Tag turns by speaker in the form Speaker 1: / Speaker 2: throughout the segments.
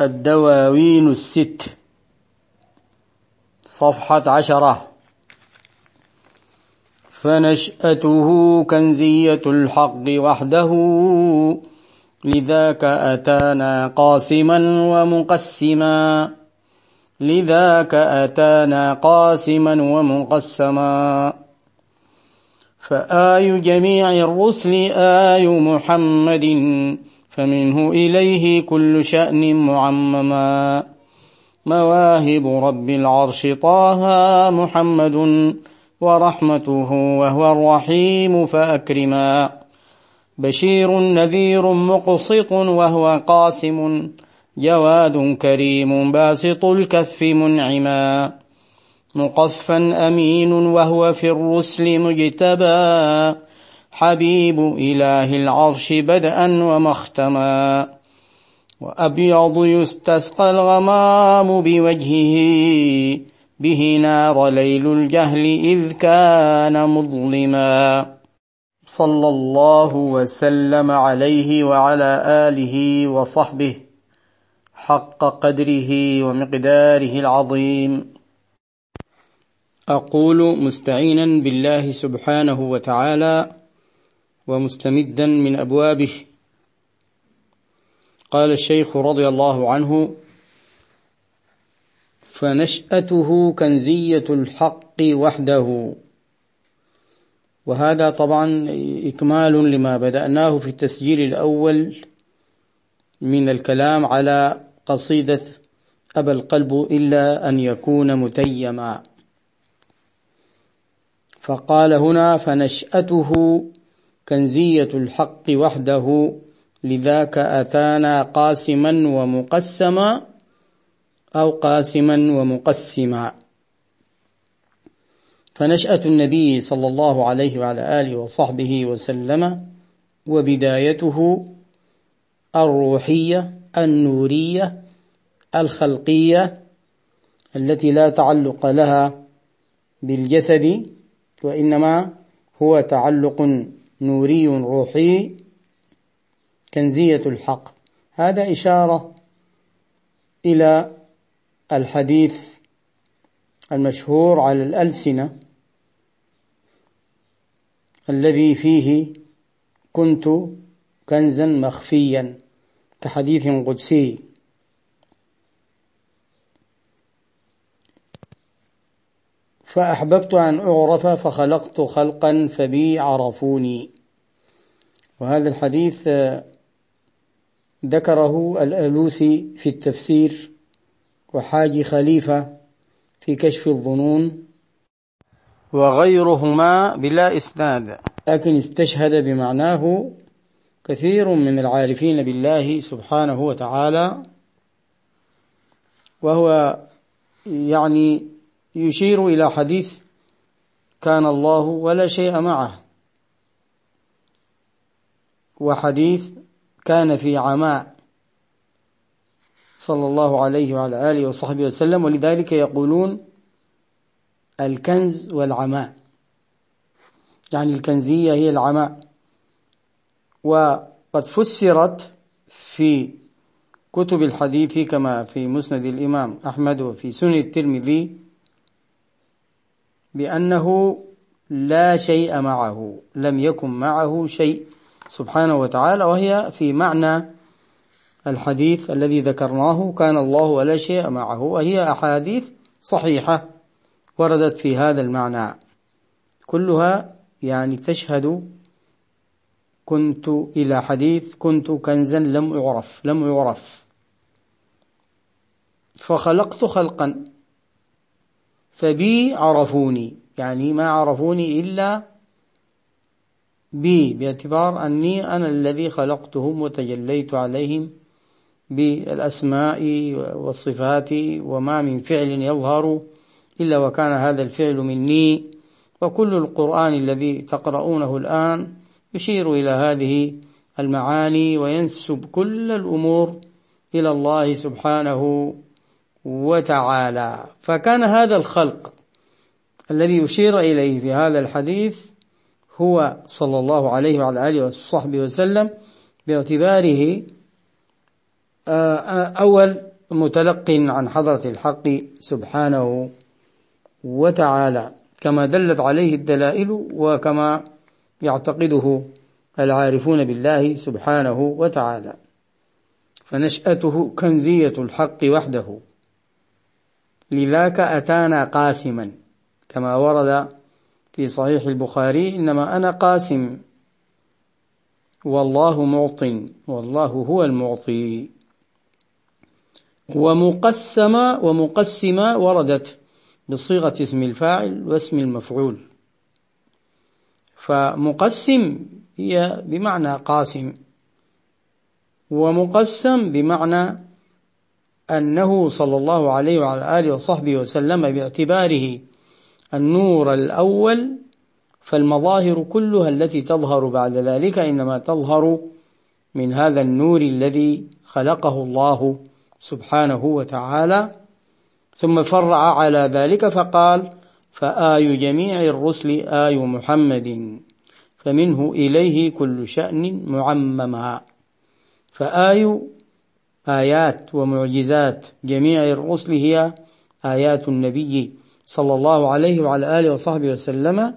Speaker 1: الدواوين الست. صفحة عشرة. فنشأته كنزية الحق وحده. لذاك أتانا قاسما ومقسما. لذاك أتانا قاسما ومقسما. فآي جميع الرسل آي محمد. فمنه إليه كل شأن معمما. مواهب رب العرش طه محمد ورحمته وهو الرحيم فأكرما. بشير نذير مقسط وهو قاسم. جواد كريم باسط الكف منعما. مقفا أمين وهو في الرسل مجتبى. حبيب إله العرش بدءا ومختما وأبيض يستسقى الغمام بوجهه به نار ليل الجهل إذ كان مظلما. صلى الله وسلم عليه وعلى آله وصحبه حق قدره ومقداره العظيم. أقول مستعينا بالله سبحانه وتعالى ومستمدا من أبوابه. قال الشيخ رضي الله عنه فنشأته كنزية الحق وحده. وهذا طبعا إكمال لما بدأناه في التسجيل الأول من الكلام على قصيدة أبى القلب إلا أن يكون متيما فقال هنا فنشأته كنزية الحق وحده لذاك أتانا قاسما ومقسما أو قاسما ومقسما. فنشأة النبي صلى الله عليه وعلى آله وصحبه وسلم وبدايته الروحية النورية الخلقية التي لا تعلق لها بالجسد وإنما هو تعلق نوري روحي كنزية الحق. هذا إشارة إلى الحديث المشهور على الألسنة الذي فيه كنت كنزا مخفيا كحديث قدسي. فأحببت أن أعرف فخلقت خلقا فبي عرفوني. وهذا الحديث ذكره الألوسي في التفسير وحاجي خليفة في كشف الظنون. وغيرهما بلا إسناد. لكن استشهد بمعناه كثير من العارفين بالله سبحانه وتعالى. وهو يعني يشير إلى حديث كان الله ولا شيء معه. وحديث كان في عماء صلى الله عليه وعلى آله وصحبه وسلم ولذلك يقولون الكنز والعماء. يعني الكنزية هي العماء. وقد فسرت في كتب الحديث كما في مسند الإمام أحمد وفي سنن الترمذي بأنه لا شيء معه لم يكن معه شيء سبحانه وتعالى وهي في معنى الحديث الذي ذكرناه كان الله ولا شيء معه وهي أحاديث صحيحة وردت في هذا المعنى. كلها يعني تشهد كنت إلى حديث كنت كنزا لم يعرف لم يعرف فخلقت خلقا. فبي عرفوني يعني ما عرفوني إلا بي باعتبار أني أنا الذي خلقتهم وتجليت عليهم بالأسماء والصفات وما من فعل يظهر إلا وكان هذا الفعل مني. وكل القرآن الذي تقرؤونه الآن يشير إلى هذه المعاني وينسب كل الأمور إلى الله سبحانه وتعالى. فكان هذا الخلق الذي يشير إليه في هذا الحديث هو صلى الله عليه وعلى آله وصحبه وسلم باعتباره أول متلق عن حضرة الحق سبحانه وتعالى. كما دلت عليه الدلائل وكما يعتقده العارفون بالله سبحانه وتعالى. فنشأته كنزية الحق وحده. لذاك أتانا قاسما. كما ورد في صحيح البخاري إنما أنا قاسم. والله معط. والله هو المعطي. ومقسم ومقسم وردت بصيغة اسم الفاعل واسم المفعول. فمقسم هي بمعنى قاسم ومقسم بمعنى أنه صلى الله عليه وعلى آله وصحبه وسلم باعتباره النور الأول فالمظاهر كلها التي تظهر بعد ذلك إنما تظهر من هذا النور الذي خلقه الله سبحانه وتعالى. ثم فرع على ذلك فقال فآي جميع الرسل آي محمد فمنه إليه كل شأن معمما فآي آيات ومعجزات. جميع الرسل هي آيات النبي صلى الله عليه وعلى آله وصحبه وسلم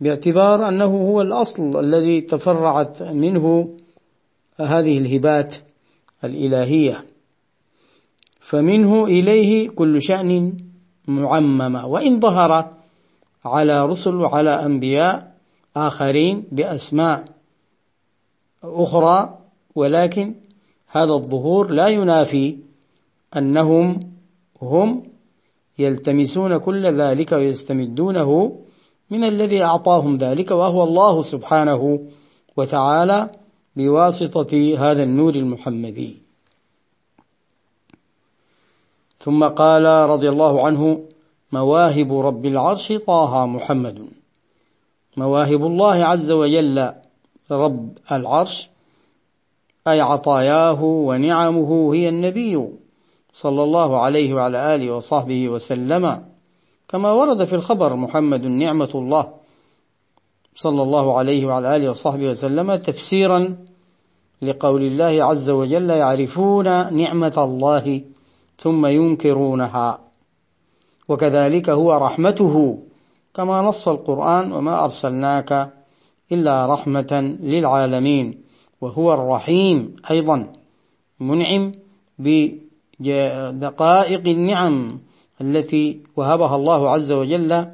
Speaker 1: باعتبار أنه هو الأصل الذي تفرعت منه هذه الهبات الإلهية. فمنه إليه كل شأن معممة وإن ظهر على رسل وعلى أنبياء آخرين بأسماء أخرى ولكن هذا الظهور لا ينافي أنهم هم يلتمسون كل ذلك ويستمدونه من الذي أعطاهم ذلك وهو الله سبحانه وتعالى بواسطة هذا النور المحمدي. ثم قال رضي الله عنه مواهب رب العرش طه محمد مواهب الله عز وجل رب العرش أي عطاياه ونعمه هي النبي صلى الله عليه وعلى آله وصحبه وسلم. كما ورد في الخبر محمد نعمة الله صلى الله عليه وعلى آله وصحبه وسلم تفسيرا لقول الله عز وجل يعرفون نعمة الله ثم ينكرونها وكذلك هو رحمته كما نص القرآن وما أرسلناك إلا رحمة للعالمين وهو الرحيم أيضا منعم بدقائق النعم التي وهبها الله عز وجل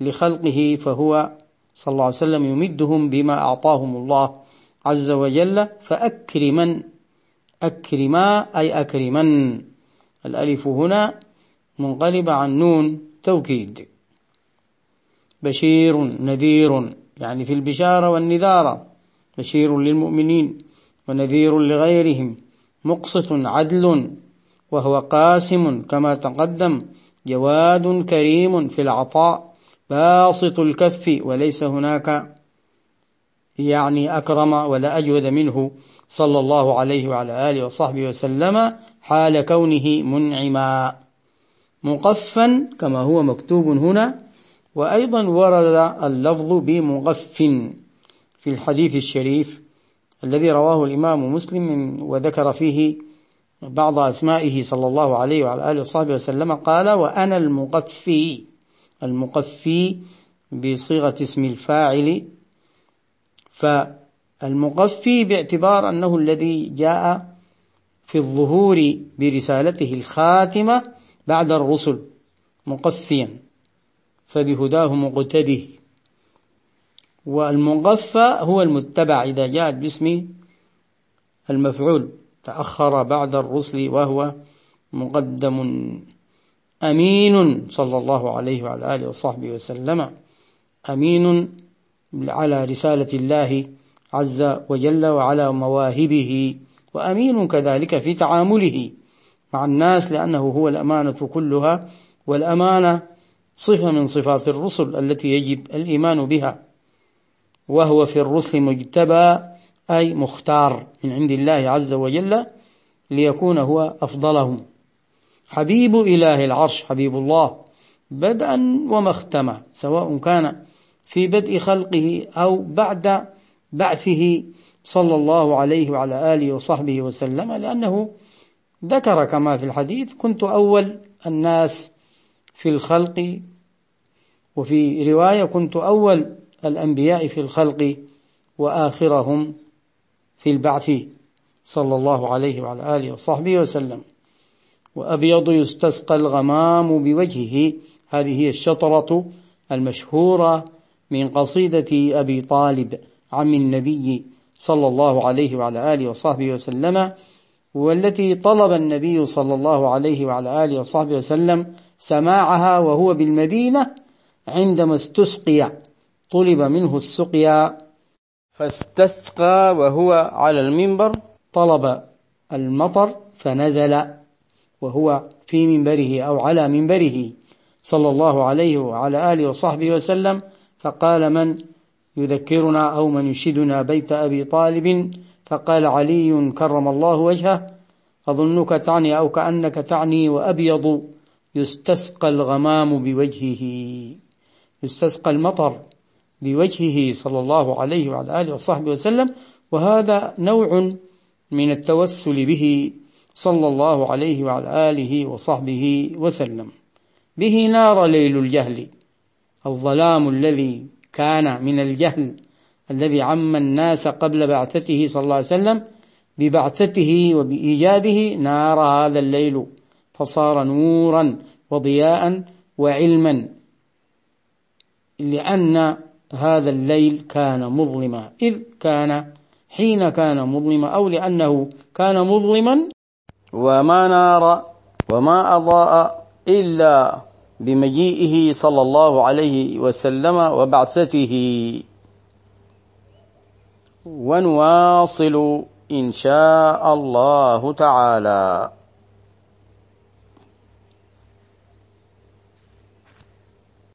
Speaker 1: لخلقه فهو صلى الله عليه وسلم يمدهم بما أعطاهم الله عز وجل فأكرمن أكرما أي أكرمن. الألف هنا منقلبة عن نون توكيد. بشير نذير يعني في البشارة والنذارة. بشير للمؤمنين ونذير لغيرهم مقسط عدل وهو قاسم كما تقدم جواد كريم في العطاء باسط الكف وليس هناك يعني أكرم ولا أجود منه صلى الله عليه وعلى آله وصحبه وسلم حال كونه منعما. مقفا كما هو مكتوب هنا وأيضا ورد اللفظ بمغف. في الحديث الشريف الذي رواه الإمام مسلم وذكر فيه بعض أسمائه صلى الله عليه وعلى آله وصحبه وسلم قال وأنا المقفي المقفي بصيغة اسم الفاعل فالمقفي باعتبار أنه الذي جاء في الظهور برسالته الخاتمة بعد الرسل مقفيا فبهداه مقتده. والمغفى هو المتبع إذا جاءت باسم المفعول. تأخر بعد الرسل وهو مقدم أمين صلى الله عليه وعلى آله وصحبه وسلم. أمين على رسالة الله عز وجل وعلى مواهبه وأمين كذلك في تعامله مع الناس لأنه هو الأمانة كلها والأمانة صفة من صفات الرسل التي يجب الإيمان بها. وهو في الرسل مجتبى أي مختار من عند الله عز وجل ليكون هو أفضلهم. حبيب إله العرش حبيب الله بدءا ومختما سواء كان في بدء خلقه أو بعد بعثه صلى الله عليه وعلى آله وصحبه وسلم لأنه ذكر كما في الحديث كنت أول الناس في الخلق وفي رواية كنت أول الأنبياء في الخلق وآخرهم في البعث صلى الله عليه وعلى آله وصحبه وسلم. وأبيض يستسقى الغمام بوجهه. هذه هي الشطرة المشهورة من قصيدة أبي طالب عم النبي صلى الله عليه وعلى آله وصحبه وسلم والتي طلب النبي صلى الله عليه وعلى آله وصحبه وسلم سماعها وهو بالمدينة عندما استسقي. طلب منه السقيا. فاستسقى وهو على المنبر. طلب المطر فنزل وهو في منبره أو على منبره صلى الله عليه وعلى آله وصحبه وسلم. فقال من يذكرنا أو من يشدنا بيت أبي طالب؟ فقال علي كرم الله وجهه. أظنك تعني أو كأنك تعني وأبيض. يستسقى الغمام بوجهه. يستسقى المطر بوجهه صلى الله عليه وعلى آله وصحبه وسلم وهذا نوع من التوسل به صلى الله عليه وعلى آله وصحبه وسلم. به نار ليل الجهل الظلام الذي كان من الجهل الذي عم الناس قبل بعثته صلى الله عليه وسلم ببعثته وبإيجاده نار هذا الليل. فصار نورا وضياء وعلما لأن هذا الليل كان مظلما. إذ كان حين كان مظلما أو لأنه كان مظلما وما نار وما أضاء إلا بمجيئه صلى الله عليه وسلم وبعثته. ونواصل إن شاء الله تعالى.